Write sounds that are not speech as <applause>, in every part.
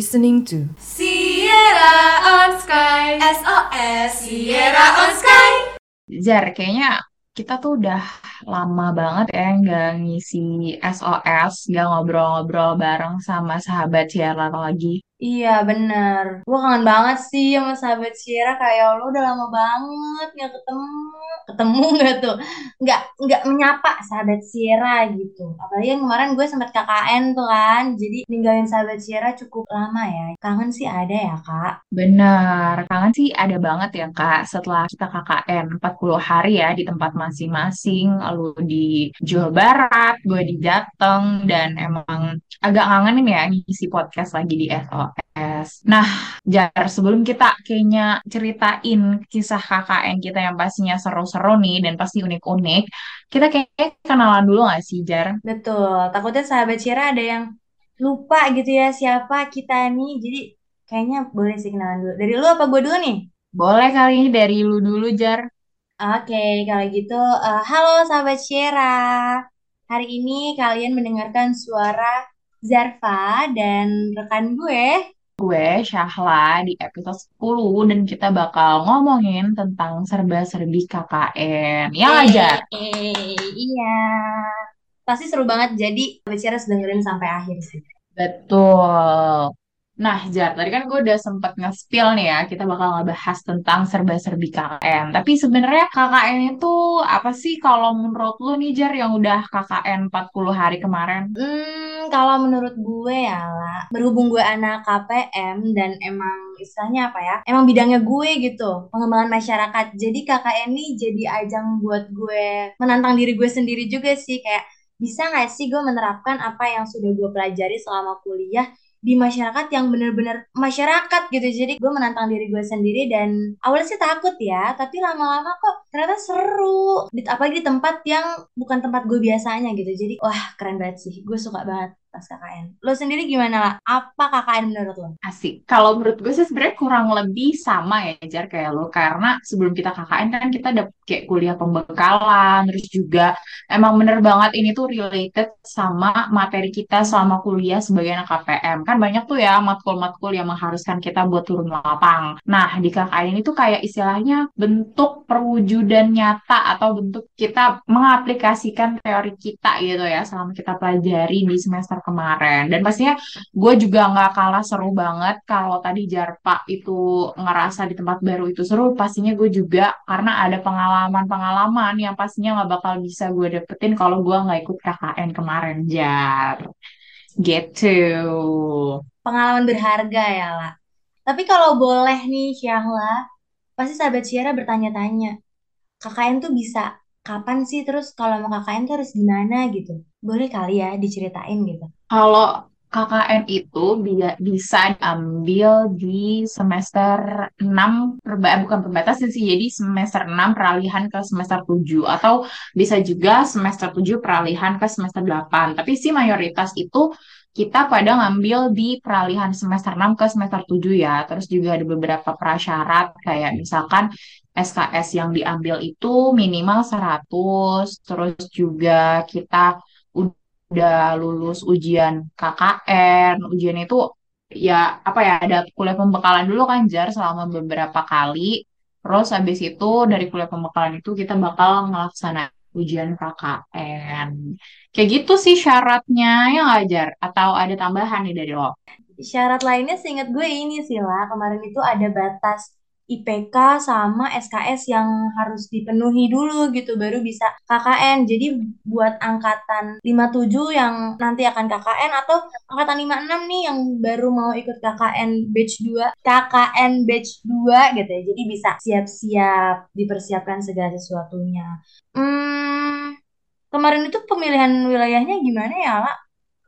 listening to Sierra on Sky. SOS Sierra on Sky. Jar, kayaknya kita tuh udah lama banget ya nggak ngisi SOS, nggak ngobrol-ngobrol bareng sama sahabat Sierra lagi. Iya bener. Gue kangen banget sih sama sahabat Sierra. Kayak lo udah lama banget gak ketemu. Ketemu <laughs> gak tuh? Nggak, nggak menyapa sahabat Sierra gitu. Apalagi yang kemarin gue sempat KKN tuh kan. Jadi ninggalin sahabat Sierra cukup lama ya. Kangen sih ada ya kak. Benar, kangen sih ada banget ya Kak setelah kita KKN 40 hari ya di tempat masing-masing. Lalu di Jawa Barat, gue di Jateng, dan emang agak kangenin ya ngisi podcast lagi di SOS. Nah, Jar, sebelum kita kayaknya ceritain kisah KKN kita yang pastinya seru-seru nih dan pasti unik-unik, kita kayaknya kenalan dulu gak sih, Jar? Betul Takutnya sahabat Sierra ada yang lupa gitu ya Siapa kita nih Jadi kayaknya boleh sih kenalan dulu Dari lu apa gue dulu nih? Boleh kali ini dari lu dulu, Jar. Oke, kalau gitu, eh, halo sahabat Syera. Hari ini kalian mendengarkan suara Zarfa dan rekan gue. Gue Syahla di episode 10 dan kita bakal ngomongin tentang serba-serbi KKN. Ya? Eh, iya. Pasti seru banget, jadi harus dengerin sampai akhir sih. Betul. Nah, Jar, tadi kan gue udah sempet nge-spill nih ya, kita bakal ngebahas tentang serba-serbi KKN. Tapi sebenarnya KKN itu apa sih kalau menurut lu nih, Jar, yang udah KKN 40 hari kemarin? Hmm, kalau menurut gue ya lah, berhubung gue anak KPM dan emang istilahnya apa ya, emang bidangnya gue gitu, pengembangan masyarakat. Jadi KKN ini jadi ajang buat gue menantang diri gue sendiri juga sih, kayak bisa nggak sih gue menerapkan apa yang sudah gue pelajari selama kuliah di masyarakat yang bener-bener masyarakat gitu. Jadi gue menantang diri gue sendiri dan awalnya sih takut ya, tapi lama-lama kok ternyata seru. Apalagi di tempat yang bukan tempat gue biasanya gitu. Jadi wah keren banget sih. Gue suka banget pas KKN. Lo sendiri gimana lah? Apa KKN menurut lo? Asik. Kalau menurut gue sih sebenarnya kurang lebih sama ya, Jar, kayak lo. Karena sebelum kita KKN kan kita ada kayak kuliah pembekalan, terus juga emang bener banget ini tuh related sama materi kita selama kuliah sebagai anak KPM. Kan banyak tuh ya matkul-matkul yang mengharuskan kita buat turun lapang. Nah, di KKN ini tuh kayak istilahnya bentuk perwujudan nyata atau bentuk kita mengaplikasikan teori kita gitu ya selama kita pelajari di semester kemarin. Dan pastinya gue juga nggak kalah seru banget kalau tadi Jarpa itu ngerasa di tempat baru itu seru. Pastinya gue juga karena ada pengalaman-pengalaman yang pastinya nggak bakal bisa gue dapetin kalau gue nggak ikut KKN kemarin, Jar. Gitu. Pengalaman berharga ya lah. Tapi kalau boleh nih Syahla, pasti sahabat Syara bertanya-tanya, KKN tuh bisa kapan sih? Terus kalau mau KKN tuh harus gimana gitu? Boleh kali ya diceritain gitu. Kalau KKN itu bi- bisa diambil di semester 6, perba bukan perbatasan sih, jadi semester 6 peralihan ke semester 7, atau bisa juga semester 7 peralihan ke semester 8. Tapi sih mayoritas itu kita pada ngambil di peralihan semester 6 ke semester 7 ya. Terus juga ada beberapa prasyarat, kayak misalkan SKS yang diambil itu minimal 100, terus juga kita udah lulus ujian KKN, ujian itu ya apa ya ada kuliah pembekalan dulu kan Jar selama beberapa kali. Terus habis itu dari kuliah pembekalan itu kita bakal ngelaksanain ujian KKN. Kayak gitu sih syaratnya ya nggak Jar? Atau ada tambahan nih dari lo? Syarat lainnya seingat gue ini sih lah, kemarin itu ada batas IPK sama SKS yang harus dipenuhi dulu gitu baru bisa KKN. Jadi buat angkatan 57 yang nanti akan KKN atau angkatan 56 nih yang baru mau ikut KKN batch 2, KKN batch 2 gitu ya. Jadi bisa siap-siap dipersiapkan segala sesuatunya. Hmm, kemarin itu pemilihan wilayahnya gimana ya, Lah?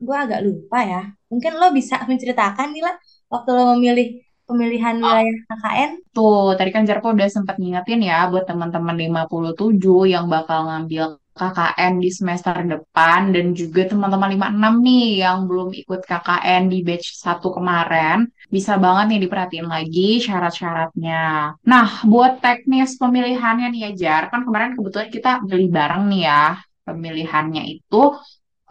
Gue agak lupa ya. Mungkin lo bisa <laughs> menceritakan nih lah waktu lo memilih pemilihan wilayah KKN. Tuh, tadi kan Jarko udah sempat ngingetin ya buat teman-teman 57 yang bakal ngambil KKN di semester depan dan juga teman-teman 56 nih yang belum ikut KKN di batch 1 kemarin. Bisa banget nih diperhatiin lagi syarat-syaratnya. Nah, buat teknis pemilihannya nih ya Jar, kan kemarin kebetulan kita beli bareng nih ya pemilihannya itu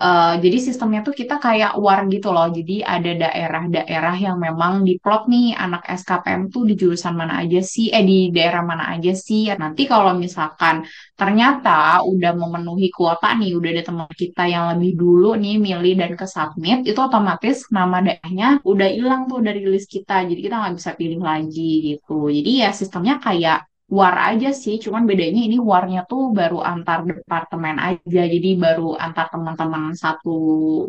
Eh, jadi sistemnya tuh kita kayak war gitu loh. Jadi ada daerah-daerah yang memang diplot nih anak SKPM tuh di jurusan mana aja sih, eh di daerah mana aja sih. Nanti kalau misalkan ternyata udah memenuhi kuota nih, udah ada teman kita yang lebih dulu nih milih dan ke submit, itu otomatis nama daerahnya udah hilang tuh dari list kita. Jadi kita nggak bisa pilih lagi gitu. Jadi ya sistemnya kayak war aja sih, cuman bedanya ini warnya tuh baru antar departemen aja, jadi baru antar teman-teman satu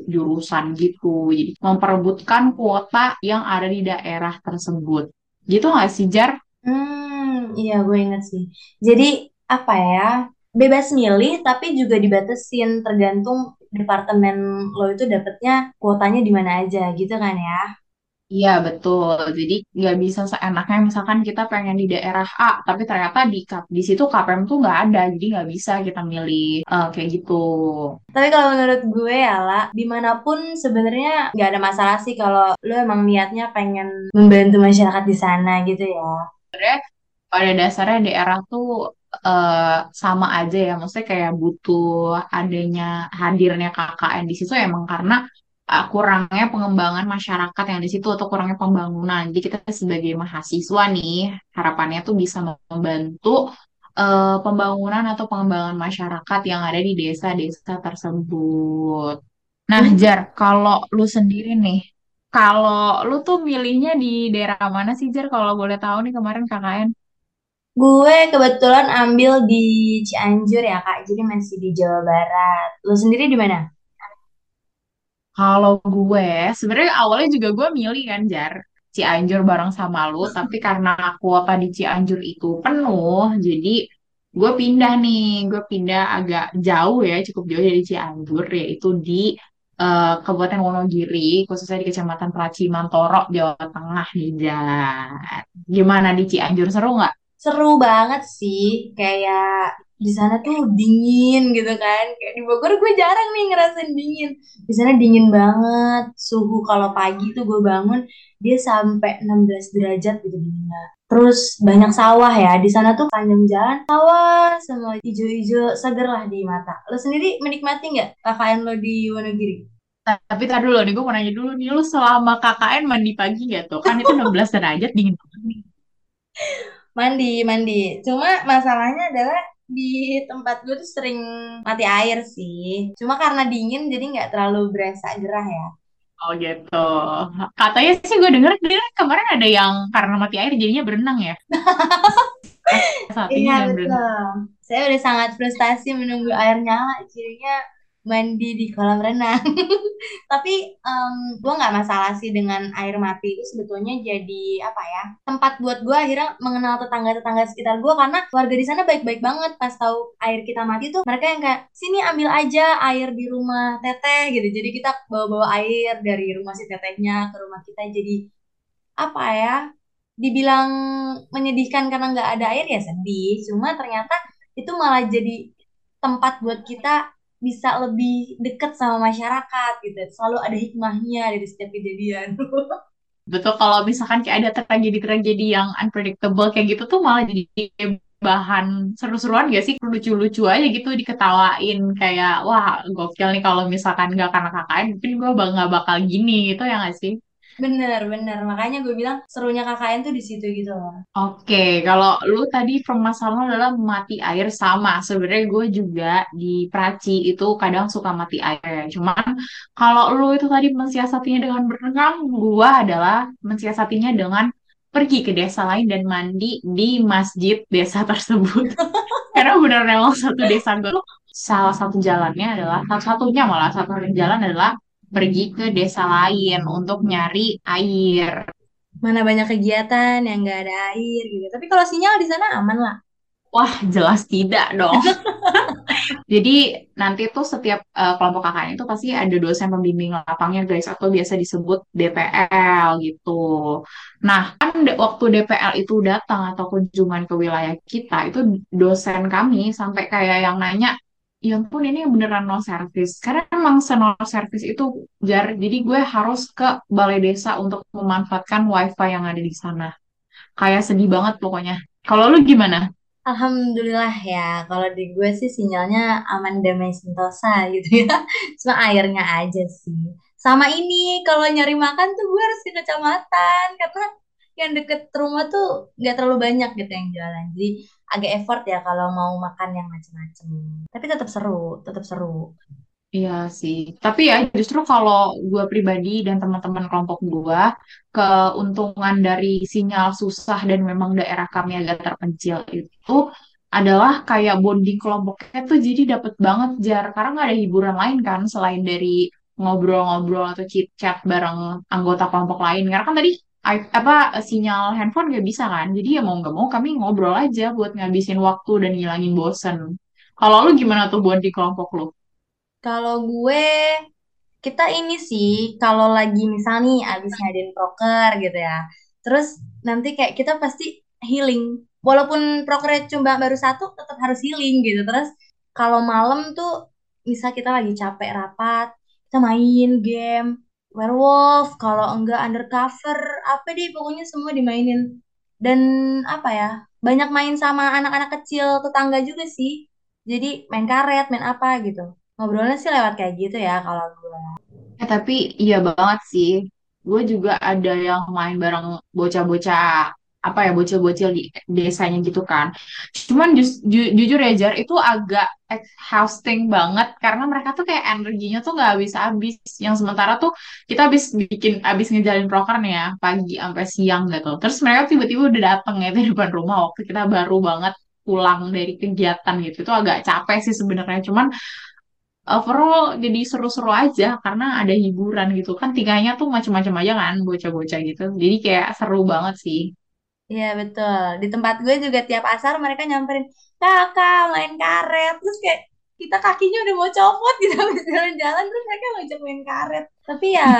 jurusan gitu. Jadi memperebutkan kuota yang ada di daerah tersebut. Gitu nggak sih, Jar? Hmm, iya gue inget sih. Jadi apa ya? Bebas milih tapi juga dibatasin tergantung departemen lo itu dapetnya kuotanya di mana aja gitu kan ya. Iya, betul. Jadi nggak bisa seenaknya misalkan kita pengen di daerah A, tapi ternyata di Kap- di situ KPM tuh nggak ada, jadi nggak bisa kita milih eh, kayak gitu. Tapi kalau menurut gue ya lah, di mana pun sebenarnya nggak ada masalah sih kalau lo emang niatnya pengen membantu masyarakat di sana gitu ya. pada dasarnya daerah tuh eh, sama aja ya, maksudnya kayak butuh adanya hadirnya KKN di situ emang karena eh, kurangnya pengembangan masyarakat yang di situ atau kurangnya pembangunan. Jadi kita sebagai mahasiswa nih harapannya tuh bisa membantu eh, pembangunan atau pengembangan masyarakat yang ada di desa-desa tersebut. Nah, Jar, kalau lu sendiri nih, kalau lu tuh milihnya di daerah mana sih, Jar? Kalau boleh tahu nih kemarin KKN. Gue kebetulan ambil di Cianjur ya Kak, jadi masih di Jawa Barat. Lo sendiri di mana? Kalau gue, sebenarnya awalnya juga gue milih kan, Jar, Cianjur bareng sama lu, tapi karena kuota di Cianjur itu penuh, jadi gue pindah nih, gue pindah agak jauh ya, cukup jauh dari Cianjur, yaitu di eh, Kabupaten Wonogiri, khususnya di Kecamatan Praci Mantoro, Jawa Tengah nih, Jar. Gimana di Cianjur, seru nggak? Seru banget sih, kayak di sana tuh dingin gitu kan. Kayak di Bogor gue jarang nih ngerasain dingin. Di sana dingin banget. Suhu kalau pagi tuh gue bangun dia sampai 16 derajat gitu dinginnya. Terus banyak sawah ya. Di sana tuh panjang jalan sawah semua hijau-hijau seger lah di mata. Lo sendiri menikmati nggak KKN lo di Wonogiri? Tapi tadi dulu nih, gue mau nanya dulu nih, lu selama KKN mandi pagi nggak tuh? Kan itu 16 derajat dingin banget nih. <laughs> Mandi, mandi. Cuma masalahnya adalah di tempat gue tuh sering mati air sih. Cuma karena dingin jadi nggak terlalu berasa gerah ya. Oh gitu. Katanya sih gue denger dia kemarin ada yang karena mati air jadinya berenang ya. <laughs> Iya Satunya yang berenang. betul. Saya udah sangat frustasi menunggu air nyala, jadinya mandi di kolam renang. <laughs> Tapi em, gue nggak masalah sih dengan air mati itu sebetulnya jadi apa ya tempat buat gue akhirnya mengenal tetangga-tetangga sekitar gue karena warga di sana baik-baik banget pas tahu air kita mati tuh mereka yang kayak sini ambil aja air di rumah teteh gitu. Jadi kita bawa-bawa air dari rumah si tetehnya ke rumah kita jadi apa ya dibilang menyedihkan karena nggak ada air ya sedih cuma ternyata itu malah jadi tempat buat kita bisa lebih dekat sama masyarakat gitu selalu ada hikmahnya dari setiap kejadian <laughs> Betul kalau misalkan kayak ada tragedi-tragedi yang unpredictable kayak gitu tuh malah jadi bahan seru-seruan gak sih? Lucu-lucu aja gitu diketawain kayak wah gokil nih kalau misalkan nggak karena KKN mungkin gue nggak bakal gini gitu ya nggak sih? Bener bener makanya gue bilang serunya KKN tuh di situ gitu loh Oke, kalau lu tadi permasalahan adalah mati air sama. Sebenarnya gue juga di Praci itu kadang suka mati air. Cuman kalau lu itu tadi mensiasatinya dengan berenang, gue adalah mensiasatinya dengan pergi ke desa lain dan mandi di masjid desa <laughs> tersebut. Karena benar memang satu desa gue salah satu jalannya adalah, salah satunya malah satu jalan adalah pergi ke desa lain untuk nyari air. mana banyak kegiatan yang nggak ada air gitu tapi kalau sinyal di sana aman lah Wah, jelas tidak dong. <laughs> Jadi nanti tuh setiap eh, kelompok KKN itu pasti ada dosen pembimbing lapangnya guys atau biasa disebut DPL gitu. Nah, kan waktu DPL itu datang atau kunjungan ke wilayah kita itu dosen kami sampai kayak yang nanya, ya ampun ini beneran no service. Karena emang seno service itu jar. Jadi gue harus ke balai desa untuk memanfaatkan wifi yang ada di sana. Kayak sedih banget pokoknya. Kalau lu gimana? Alhamdulillah ya, kalau di gue sih sinyalnya aman damai sentosa gitu ya. <laughs> Cuma airnya aja sih. Sama ini, kalau nyari makan tuh gue harus ke kecamatan karena yang deket rumah tuh nggak terlalu banyak gitu yang jualan. Jadi agak effort ya kalau mau makan yang macem-macem. Tapi tetap seru, tetap seru. Iya sih, tapi ya justru kalau gue pribadi dan teman-teman kelompok gue, keuntungan dari sinyal susah dan memang daerah kami agak terpencil itu adalah kayak bonding kelompoknya tuh jadi dapet banget jar, karena nggak ada hiburan lain kan selain dari ngobrol-ngobrol atau chit-chat bareng anggota kelompok lain. Karena kan tadi apa sinyal handphone nggak bisa kan, jadi ya mau nggak mau kami ngobrol aja buat ngabisin waktu dan ngilangin bosen. Kalau lu gimana tuh bonding kelompok lu? Kalau gue kita ini sih kalau lagi misal nih abis ngadain proker gitu ya terus nanti kayak kita pasti healing walaupun prokernya cuma baru satu tetap harus healing gitu terus kalau malam tuh misal kita lagi capek rapat kita main game werewolf kalau enggak undercover apa deh pokoknya semua dimainin. Dan apa ya banyak main sama anak-anak kecil tetangga juga sih. Jadi main karet main apa gitu. Ngobrolnya sih lewat kayak gitu ya kalau gue Eh, tapi iya banget sih. Gue juga ada yang main bareng bocah-bocah apa ya bocil-bocil di desanya gitu kan. Cuman jus- ju- jujur ya itu agak exhausting banget karena mereka tuh kayak energinya tuh nggak habis-habis. Yang sementara tuh kita habis bikin habis ngejalin proker nih ya pagi sampai siang gitu. Terus mereka tiba-tiba udah dateng ya di depan rumah waktu kita baru banget pulang dari kegiatan gitu. Itu agak capek sih sebenarnya. Cuman overall jadi seru-seru aja karena ada hiburan gitu kan tingkahnya tuh macam-macam aja kan bocah-bocah gitu jadi kayak seru banget sih Iya betul. Di tempat gue juga tiap asar mereka nyamperin, kakak main karet. Terus kayak kita kakinya udah mau copot <laughs> gitu jalan-jalan terus mereka ngajak main karet. Tapi ya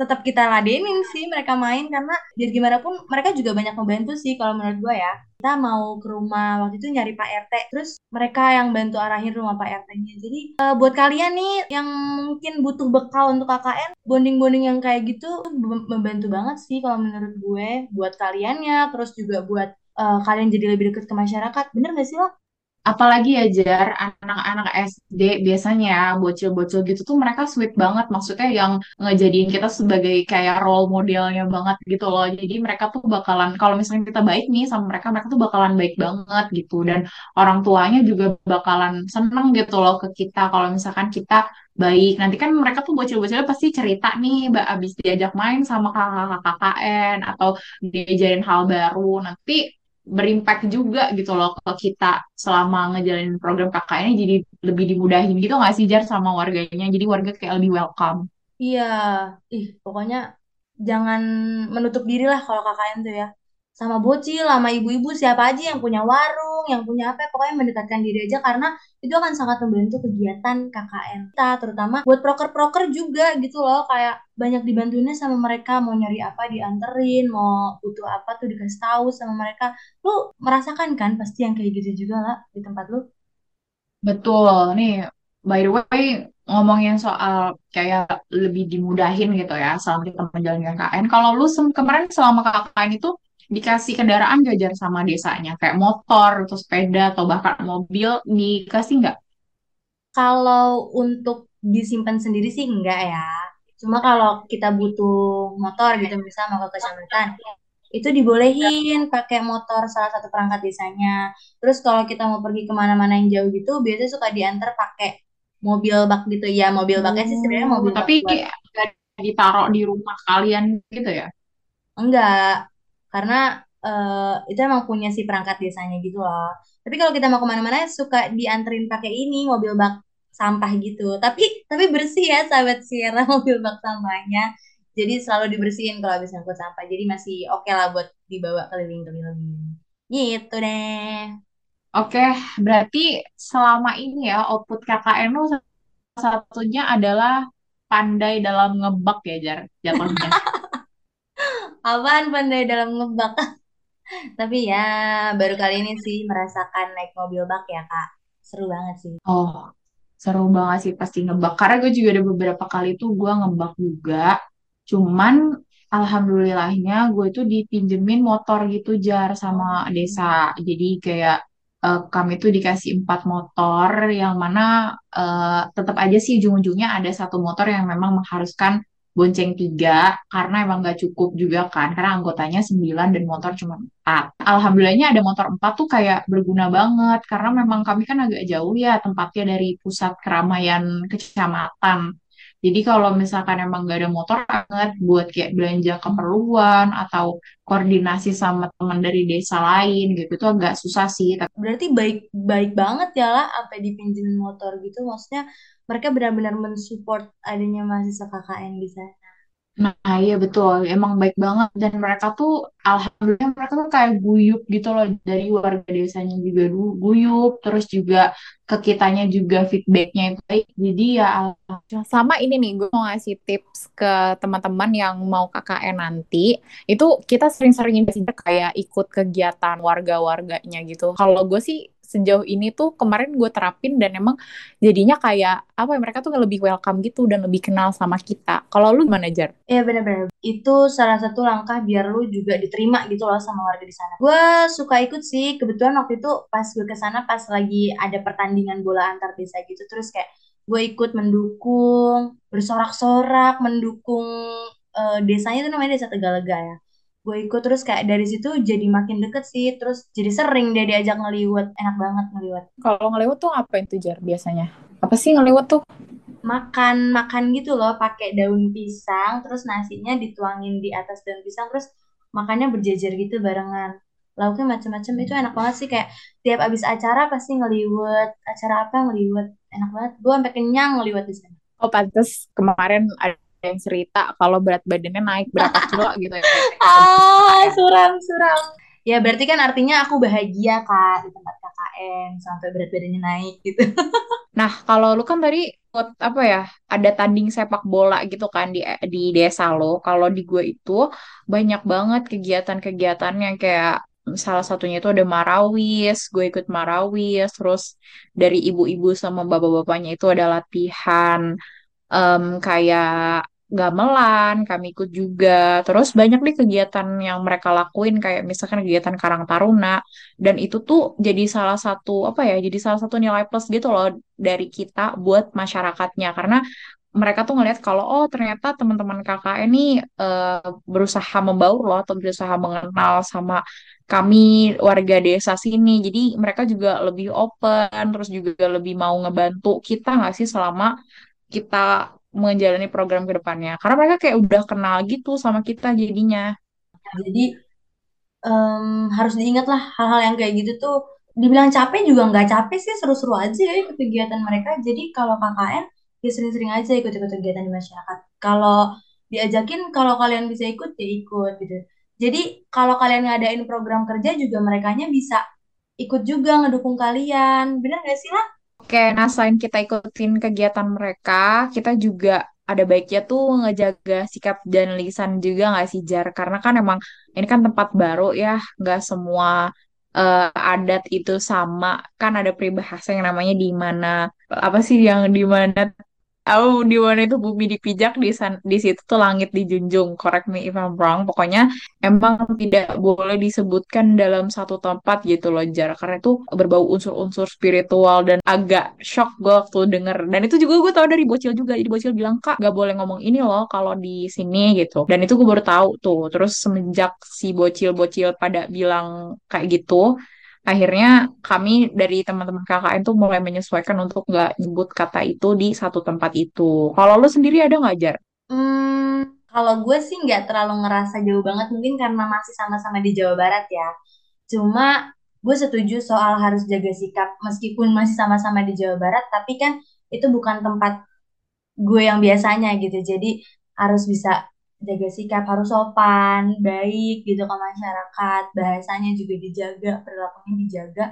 tetap kita ladenin sih mereka main karena biar gimana pun mereka juga banyak membantu sih kalau menurut gue ya. Kita mau ke rumah waktu itu nyari Pak RT, terus mereka yang bantu arahin rumah Pak RT-nya. Jadi eh, buat kalian nih yang mungkin butuh bekal untuk KKN, bonding-bonding yang kayak gitu membantu banget sih kalau menurut gue buat kaliannya, terus juga buat eh, kalian jadi lebih dekat ke masyarakat. Bener gak sih lo? Apalagi ya Jar anak-anak SD biasanya ya, bocil-bocil gitu tuh mereka sweet banget. Maksudnya yang ngejadiin kita sebagai kayak role modelnya banget gitu loh. Jadi mereka tuh bakalan kalau misalnya kita baik nih sama mereka mereka tuh bakalan baik banget gitu. Dan orang tuanya juga bakalan seneng gitu loh ke kita. Kalau misalkan kita baik nanti kan mereka tuh bocil-bocilnya pasti cerita nih abis diajak main sama kakak-kakak KKN atau diajarin hal baru. Nanti berimpact juga gitu loh ke kita selama ngejalanin program KKN ini jadi lebih dimudahin gitu nggak sih Jar sama warganya? Jadi warga kayak lebih welcome. Iya, ih pokoknya jangan menutup diri lah kalau KKN tuh ya. Sama bocil, sama ibu-ibu, siapa aja yang punya warung, yang punya apa, pokoknya mendekatkan diri aja karena itu akan sangat membantu kegiatan KKN kita, terutama buat proker-proker juga gitu loh, kayak banyak dibantuinnya sama mereka, mau nyari apa dianterin, mau butuh apa tuh dikasih tahu sama mereka. Lu merasakan kan pasti yang kayak gitu juga lah di tempat lu? betul nih by the way ngomongin soal kayak lebih dimudahin gitu ya selama kita menjalankan KKN kalau lu kemarin selama KKN itu dikasih kendaraan gak Jar sama desanya kayak motor atau sepeda atau bahkan mobil dikasih nggak Kalau untuk disimpan sendiri sih enggak ya. Cuma kalau kita butuh motor gitu, misalnya mau ke kecamatan, itu dibolehin pakai motor salah satu perangkat desanya. Terus kalau kita mau pergi ke mana-mana yang jauh gitu, biasanya suka diantar pakai mobil bak gitu. Ya, mobil baknya sih sebenarnya Oh, mobil bak tapi buat ditaruh di rumah kalian gitu ya? enggak, karena eh, itu emang punya si perangkat desanya gitu loh. Tapi kalau kita mau ke mana-mana suka dianterin pakai ini mobil bak sampah gitu. Tapi tapi bersih ya sahabat Sierra <laughs> mobil bak sampahnya. Jadi selalu dibersihin kalau habis ngangkut sampah. Jadi masih oke lah buat dibawa keliling-keliling. Gitu deh. Oke, berarti selama ini ya output KKN satunya adalah pandai dalam ngebak ya Jar, jatuhnya. <laughs> Apaan pandai dalam ngebak? <laughs> Tapi ya baru kali ini sih merasakan naik mobil bak ya Kak. Seru banget sih. Oh, seru banget sih pasti ngebak. Karena gue juga ada beberapa kali tuh gue ngebak juga. Cuman alhamdulillahnya gue tuh dipinjemin motor gitu Jar sama Oh. desa. Jadi kayak eh, kami tuh dikasih empat motor yang mana eh, tetap aja sih ujung-ujungnya ada satu motor yang memang mengharuskan bonceng tiga karena emang gak cukup juga kan karena anggotanya sembilan dan motor cuma empat. Alhamdulillahnya ada motor empat tuh kayak berguna banget karena memang kami kan agak jauh ya tempatnya dari pusat keramaian kecamatan. Jadi kalau misalkan emang gak ada motor banget buat kayak belanja keperluan atau koordinasi sama teman dari desa lain gitu itu agak susah sih. Tapi Berarti baik baik banget ya lah sampai dipinjemin motor gitu. Maksudnya mereka benar-benar mensupport adanya mahasiswa KKN di sana. Nah, iya betul. Emang baik banget. Dan mereka tuh, alhamdulillah mereka tuh kayak guyup gitu loh. Dari warga desanya juga guyup. Terus juga ke kitanya juga feedbacknya itu baik. Jadi ya, Nah, Sama ini nih, gue mau ngasih tips ke teman-teman yang mau KKN nanti. Itu kita sering-sering sih kayak ikut kegiatan warga-warganya gitu. Kalau gue sih sejauh ini tuh kemarin gue terapin dan emang jadinya kayak apa ya mereka tuh lebih welcome gitu dan lebih kenal sama kita. Kalau lu gimana Jar? Iya benar-benar. Itu salah satu langkah biar lu juga diterima gitu loh sama warga di sana. Gue suka ikut sih. Kebetulan waktu itu pas gue ke sana pas lagi ada pertandingan bola antar desa gitu. Terus kayak gue ikut mendukung, bersorak-sorak, mendukung eh, desanya itu namanya Desa Tegalega ya. Gue ikut terus kayak dari situ jadi makin deket sih. Terus jadi sering dia diajak ngeliwet. Enak banget ngeliwet. Kalau ngelewat tuh ngapain tuh Jar biasanya? Apa sih ngelewat tuh? makan makan gitu loh pakai daun pisang terus nasinya dituangin di atas daun pisang terus makannya berjejer gitu barengan lauknya macam-macam itu enak banget sih kayak tiap abis acara pasti ngeliwet acara apa ngeliwet enak banget gue sampai kenyang ngeliwet di sana Oh pantes kemarin ada yang cerita kalau berat badannya naik berapa <laughs> kilo gitu ya. ah suram suram. Ya berarti kan artinya aku bahagia kak di tempat KKN sampai berat badannya naik gitu. <laughs> Nah, kalau lu kan tadi ikut apa ya, ada tanding sepak bola gitu kan di di desa lo. Kalau di gue itu banyak banget kegiatan-kegiatan yang kayak salah satunya itu ada marawis, gue ikut marawis, terus dari ibu-ibu sama bapak-bapaknya itu ada latihan em, kayak gamelan, kami ikut juga. Terus banyak nih kegiatan yang mereka lakuin kayak misalkan kegiatan Karang Taruna dan itu tuh jadi salah satu apa ya, jadi salah satu nilai plus gitu loh dari kita buat masyarakatnya karena mereka tuh ngelihat kalau oh ternyata teman-teman kakak ini eh, berusaha membaur loh atau berusaha mengenal sama kami warga desa sini. Jadi mereka juga lebih open, terus juga lebih mau ngebantu kita nggak sih selama kita menjalani program ke depannya. Karena mereka kayak udah kenal gitu sama kita jadinya. jadi em, harus diingat lah hal-hal yang kayak gitu tuh. Dibilang capek juga nggak capek sih seru-seru aja ya ikut kegiatan mereka. Jadi kalau KKN ya sering-sering aja ikut-ikut kegiatan di masyarakat. Kalau diajakin kalau kalian bisa ikut ya ikut gitu. Jadi kalau kalian ngadain program kerja juga merekanya bisa ikut juga ngedukung kalian. Bener gak sih lah Nah selain kita ikutin kegiatan mereka, kita juga ada baiknya tuh ngejaga sikap dan lisan juga nggak sih Jar? Karena kan emang ini kan tempat baru ya, nggak semua eh, adat itu sama. Kan ada peribahasa yang namanya di mana apa sih yang di mana Oh, di mana itu bumi dipijak di san di situ tuh langit dijunjung. Correct me if I'm wrong. Pokoknya emang tidak boleh disebutkan dalam satu tempat gitu loh, Jar. Karena itu berbau unsur-unsur spiritual dan agak shock gue waktu denger. Dan itu juga gue tahu dari Bocil juga. Jadi Bocil bilang, Kak, gak boleh ngomong ini loh kalau di sini gitu. Dan itu gue baru tahu tuh. Terus semenjak si Bocil-Bocil pada bilang kayak gitu, Akhirnya kami dari teman-teman KKN tuh mulai menyesuaikan untuk nggak nyebut kata itu di satu tempat itu. Kalau lu sendiri ada nggak, Jar? Hmm, kalau gue sih nggak terlalu ngerasa jauh banget, mungkin karena masih sama-sama di Jawa Barat ya. Cuma gue setuju soal harus jaga sikap, meskipun masih sama-sama di Jawa Barat, tapi kan itu bukan tempat gue yang biasanya gitu. Jadi harus bisa jaga sikap, harus sopan, baik gitu ke masyarakat, bahasanya juga dijaga, perilakunya dijaga.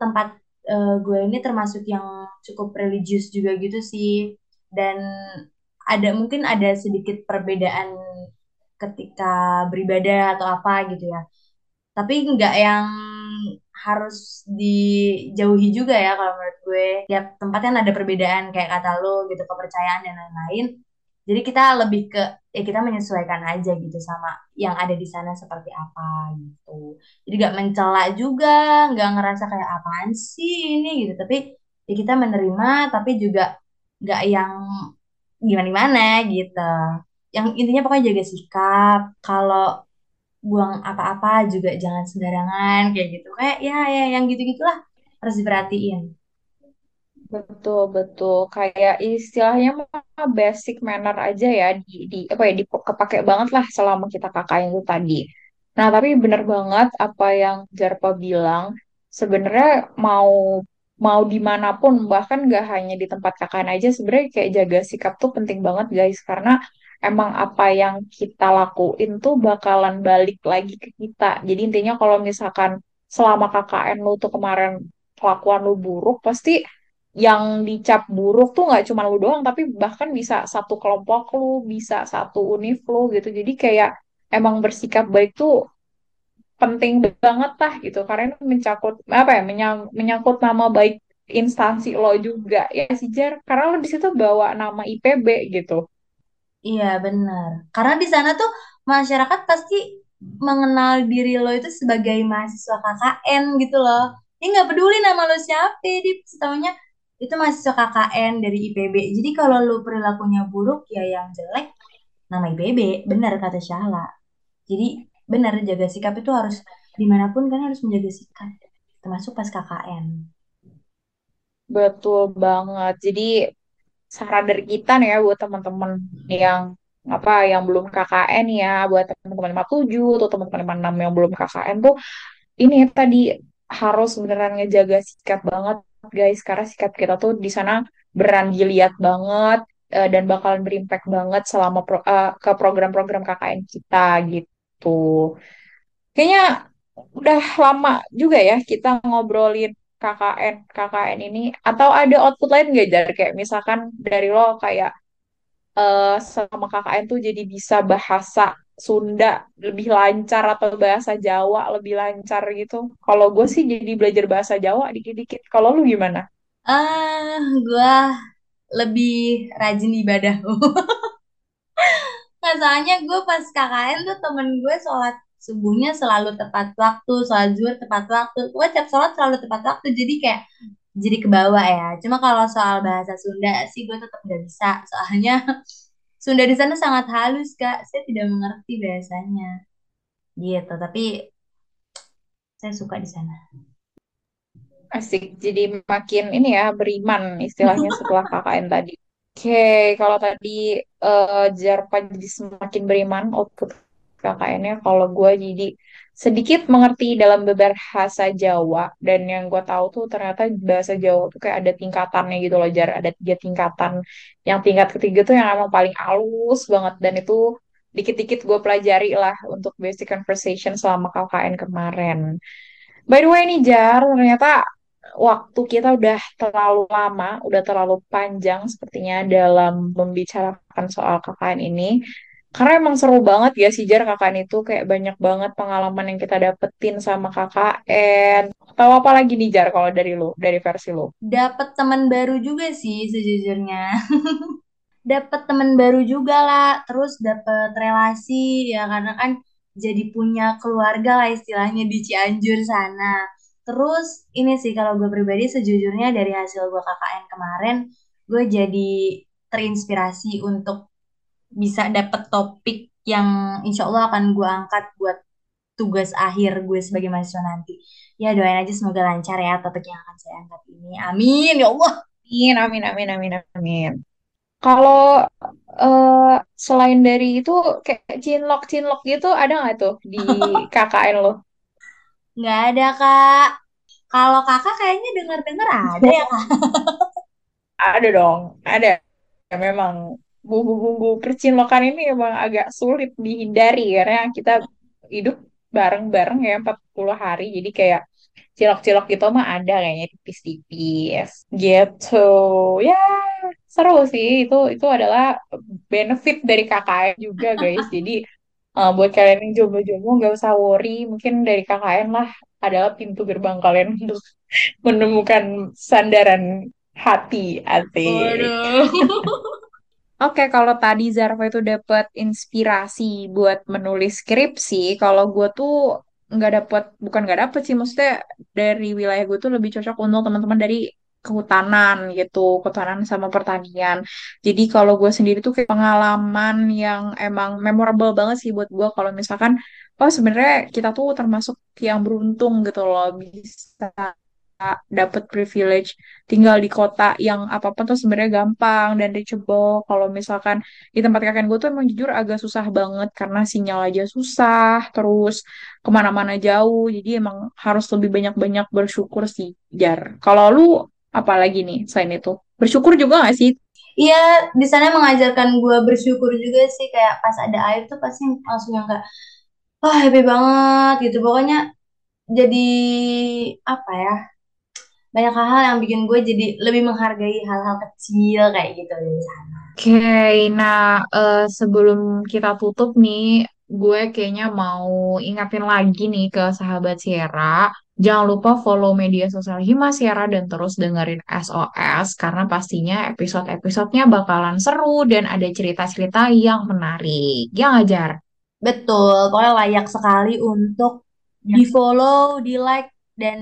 Tempat eh, gue ini termasuk yang cukup religius juga gitu sih. Dan ada mungkin ada sedikit perbedaan ketika beribadah atau apa gitu ya. Tapi nggak yang harus dijauhi juga ya kalau menurut gue. Tiap tempat kan ada perbedaan kayak kata lo gitu kepercayaan dan lain-lain. Jadi kita lebih ke ya kita menyesuaikan aja gitu sama yang ada di sana seperti apa gitu. Jadi gak mencela juga, nggak ngerasa kayak apaan sih ini gitu. Tapi ya kita menerima, tapi juga nggak yang gimana-gimana gitu. Yang intinya pokoknya jaga sikap. Kalau buang apa-apa juga jangan sembarangan kayak gitu. Kayak ya ya yang gitu-gitulah harus diperhatiin. Betul, betul. Kayak istilahnya mah basic manner aja ya di, di apa ya di kepake banget lah selama kita KKN itu tadi. Nah, tapi bener banget apa yang Jarpa bilang. Sebenarnya mau mau di mana pun bahkan gak hanya di tempat KKN aja sebenarnya kayak jaga sikap tuh penting banget guys karena emang apa yang kita lakuin tuh bakalan balik lagi ke kita. Jadi intinya kalau misalkan selama KKN lu tuh kemarin kelakuan lu buruk pasti yang dicap buruk tuh nggak cuma lu doang, tapi bahkan bisa satu kelompok lu, bisa satu univ lu gitu. Jadi kayak emang bersikap baik tuh penting banget lah gitu, karena itu mencangkut apa ya, menyang, menyangkut nama baik instansi lo juga ya sih Jar, karena lo di situ bawa nama IPB gitu. Iya benar. Karena di sana tuh masyarakat pasti mengenal diri lo itu sebagai mahasiswa KKN gitu loh. Dia nggak peduli nama lo siapa, dia tahunya itu mahasiswa KKN dari IPB. Jadi kalau lo perilakunya buruk ya yang jelek nama IPB. Benar kata Syahla. Jadi benar jaga sikap itu harus di mana pun kan harus menjaga sikap. Termasuk pas KKN. Betul banget. Jadi saran dari kita nih ya buat teman-teman yang apa yang belum KKN ya, buat teman-teman 57 atau teman-teman 56 yang belum KKN tuh ini tadi harus beneran ngejaga sikap banget guys karena sikap kita tuh di sana beran dilihat banget eh, dan bakalan berimpact banget selama pro- eh, ke program-program KKN kita gitu. Kayaknya udah lama juga ya kita ngobrolin KKN KKN ini atau ada output lain nggak Jar? Kayak misalkan dari lo kayak eh, sama KKN tuh jadi bisa bahasa Sunda lebih lancar atau bahasa Jawa lebih lancar gitu. Kalau gue sih jadi belajar bahasa Jawa dikit-dikit. Kalau lu gimana? Ah, gua lebih rajin ibadah. <laughs> Soalnya gue pas KKN tuh temen gue sholat subuhnya selalu tepat waktu, sholat zuhur tepat waktu. Gue tiap sholat selalu tepat waktu, jadi kayak jadi ke bawah ya. Cuma kalau soal bahasa Sunda sih gue tetap nggak bisa. Soalnya Sunda di sana sangat halus, Kak. Saya tidak mengerti bahasanya. Gitu, tapi saya suka di sana. Asik, jadi makin ini ya beriman istilahnya setelah KKN tadi. Oke, kalau tadi eh Jarpa jadi semakin beriman output KKN-nya, kalau gue jadi sedikit mengerti dalam berbahasa Jawa dan yang gue tahu tuh ternyata bahasa Jawa tuh kayak ada tingkatannya gitu loh, Jar. Ada tiga tingkatan. Yang tingkat ketiga tuh yang emang paling halus banget dan itu dikit-dikit gue pelajari lah untuk basic conversation selama KKN kemarin. By the way nih Jar, ternyata waktu kita udah terlalu lama, udah terlalu panjang sepertinya dalam membicarakan soal KKN ini. Karena emang seru banget ya sih Jar KKN itu kayak banyak banget pengalaman yang kita dapetin sama KKN. Tahu apa lagi nih Jar kalau dari lo, dari versi lo? Dapat teman baru juga sih sejujurnya. <laughs> Dapat teman baru juga lah, terus dapat relasi ya karena kan jadi punya keluarga lah istilahnya di Cianjur sana. Terus ini sih kalau gue pribadi sejujurnya dari hasil gue KKN kemarin, gue jadi terinspirasi untuk bisa dapet topik yang insya Allah akan gue angkat buat tugas akhir gue sebagai mahasiswa nanti. Ya doain aja semoga lancar ya topik yang akan saya angkat ini. Amin ya Allah. Amin, amin, amin, amin, amin. Kalau eh, selain dari itu kayak cinlok-cinlok gitu ada nggak tuh di <laughs> KKN lo? Nggak ada kak. Kalau kakak kayaknya dengar-dengar ada ya kak. Ada dong, ada. Ya, memang bumbu-bumbu percinlokan ini emang agak sulit dihindari karena kita hidup bareng-bareng ya 40 hari. Jadi kayak cilok-cilok gitu mah ada kayaknya tipis-tipis gitu. Ya, seru sih. Itu itu adalah benefit dari KKN juga guys. <laughs> Jadi eh, buat kalian yang jomblo-jomblo nggak usah worry. Mungkin dari KKN lah adalah pintu gerbang kalian <laughs> untuk menemukan sandaran hati. Waduh. <laughs> Oke, kalau tadi Zarva itu dapat inspirasi buat menulis skripsi, kalau gue tuh nggak dapet, bukan nggak dapet sih, maksudnya dari wilayah gue tuh lebih cocok untuk teman-teman dari kehutanan gitu, kehutanan sama pertanian. Jadi kalau gue sendiri tuh kayak pengalaman yang emang memorable banget sih buat gue kalau misalkan, oh sebenarnya kita tuh termasuk yang beruntung gitu loh bisa dapat privilege tinggal di kota yang apa pun tuh sebenarnya gampang dan reachable. Kalau misalkan di tempat kakek gue tuh emang jujur agak susah banget karena sinyal aja susah, terus ke mana-mana jauh. Jadi emang harus lebih banyak-banyak bersyukur sih, Jar. Kalau lu apalagi nih selain itu? Bersyukur juga gak sih? Iya, di sana mengajarkan gue bersyukur juga sih kayak pas ada air tuh pasti langsung yang kayak wah happy banget gitu. Pokoknya jadi apa ya? Banyak hal-hal yang bikin gue jadi lebih menghargai hal-hal kecil kayak gitu dari sana. Oke, nah eh, sebelum kita tutup nih, gue kayaknya mau ingatin lagi nih ke sahabat Sierra, jangan lupa follow media sosial Hima Sierra dan terus dengerin SOS karena pastinya episode-episodenya bakalan seru dan ada cerita-cerita yang menarik. Ya ngajar. Betul, pokoknya layak sekali untuk Ya. di-follow, di-like, dan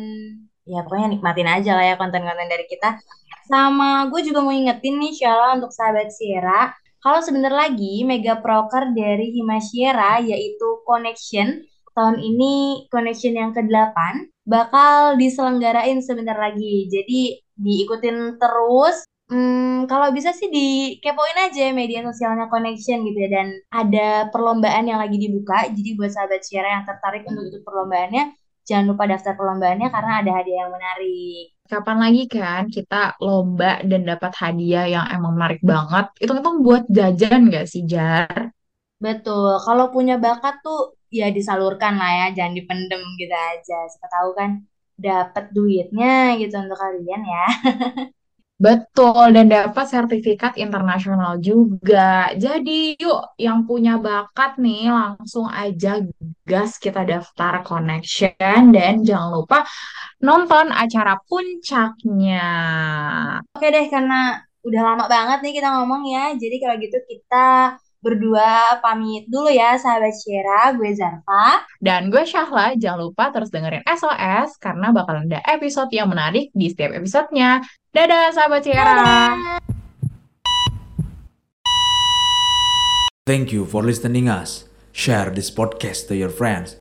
ya pokoknya nikmatin aja lah ya konten-konten dari kita. Sama gue juga mau ingetin nih Shala untuk sahabat Sierra, kalau sebentar lagi mega proker dari Himasyera yaitu Connection, tahun ini Connection yang ke-8, bakal diselenggarain sebentar lagi. Jadi diikutin terus Hmm, kalau bisa sih dikepoin aja media sosialnya Connection gitu ya dan ada perlombaan yang lagi dibuka. Jadi buat sahabat Syara yang tertarik untuk ikut perlombaannya, jangan lupa daftar perlombaannya karena ada hadiah yang menarik. Kapan lagi kan kita lomba dan dapat hadiah yang emang menarik banget? Itu-itu buat jajan gak sih, Jar? Betul, kalau punya bakat tuh ya disalurkan lah ya, jangan dipendem gitu aja. Siapa tahu kan dapat duitnya gitu untuk kalian ya. <laughs> Betul, dan dapat sertifikat internasional juga. Jadi, yuk yang punya bakat nih, langsung aja gas kita daftar connection dan jangan lupa nonton acara puncaknya. Oke deh, karena udah lama banget nih kita ngomong ya. Jadi kalau gitu kita berdua pamit dulu ya, sahabat Syera. Gue Zarfa. Dan gue Syahla, jangan lupa terus dengerin SOS karena bakal ada episode yang menarik di setiap episodenya. Dadah, sahabat Syera. Thank you for listening us. Share this podcast to your friends.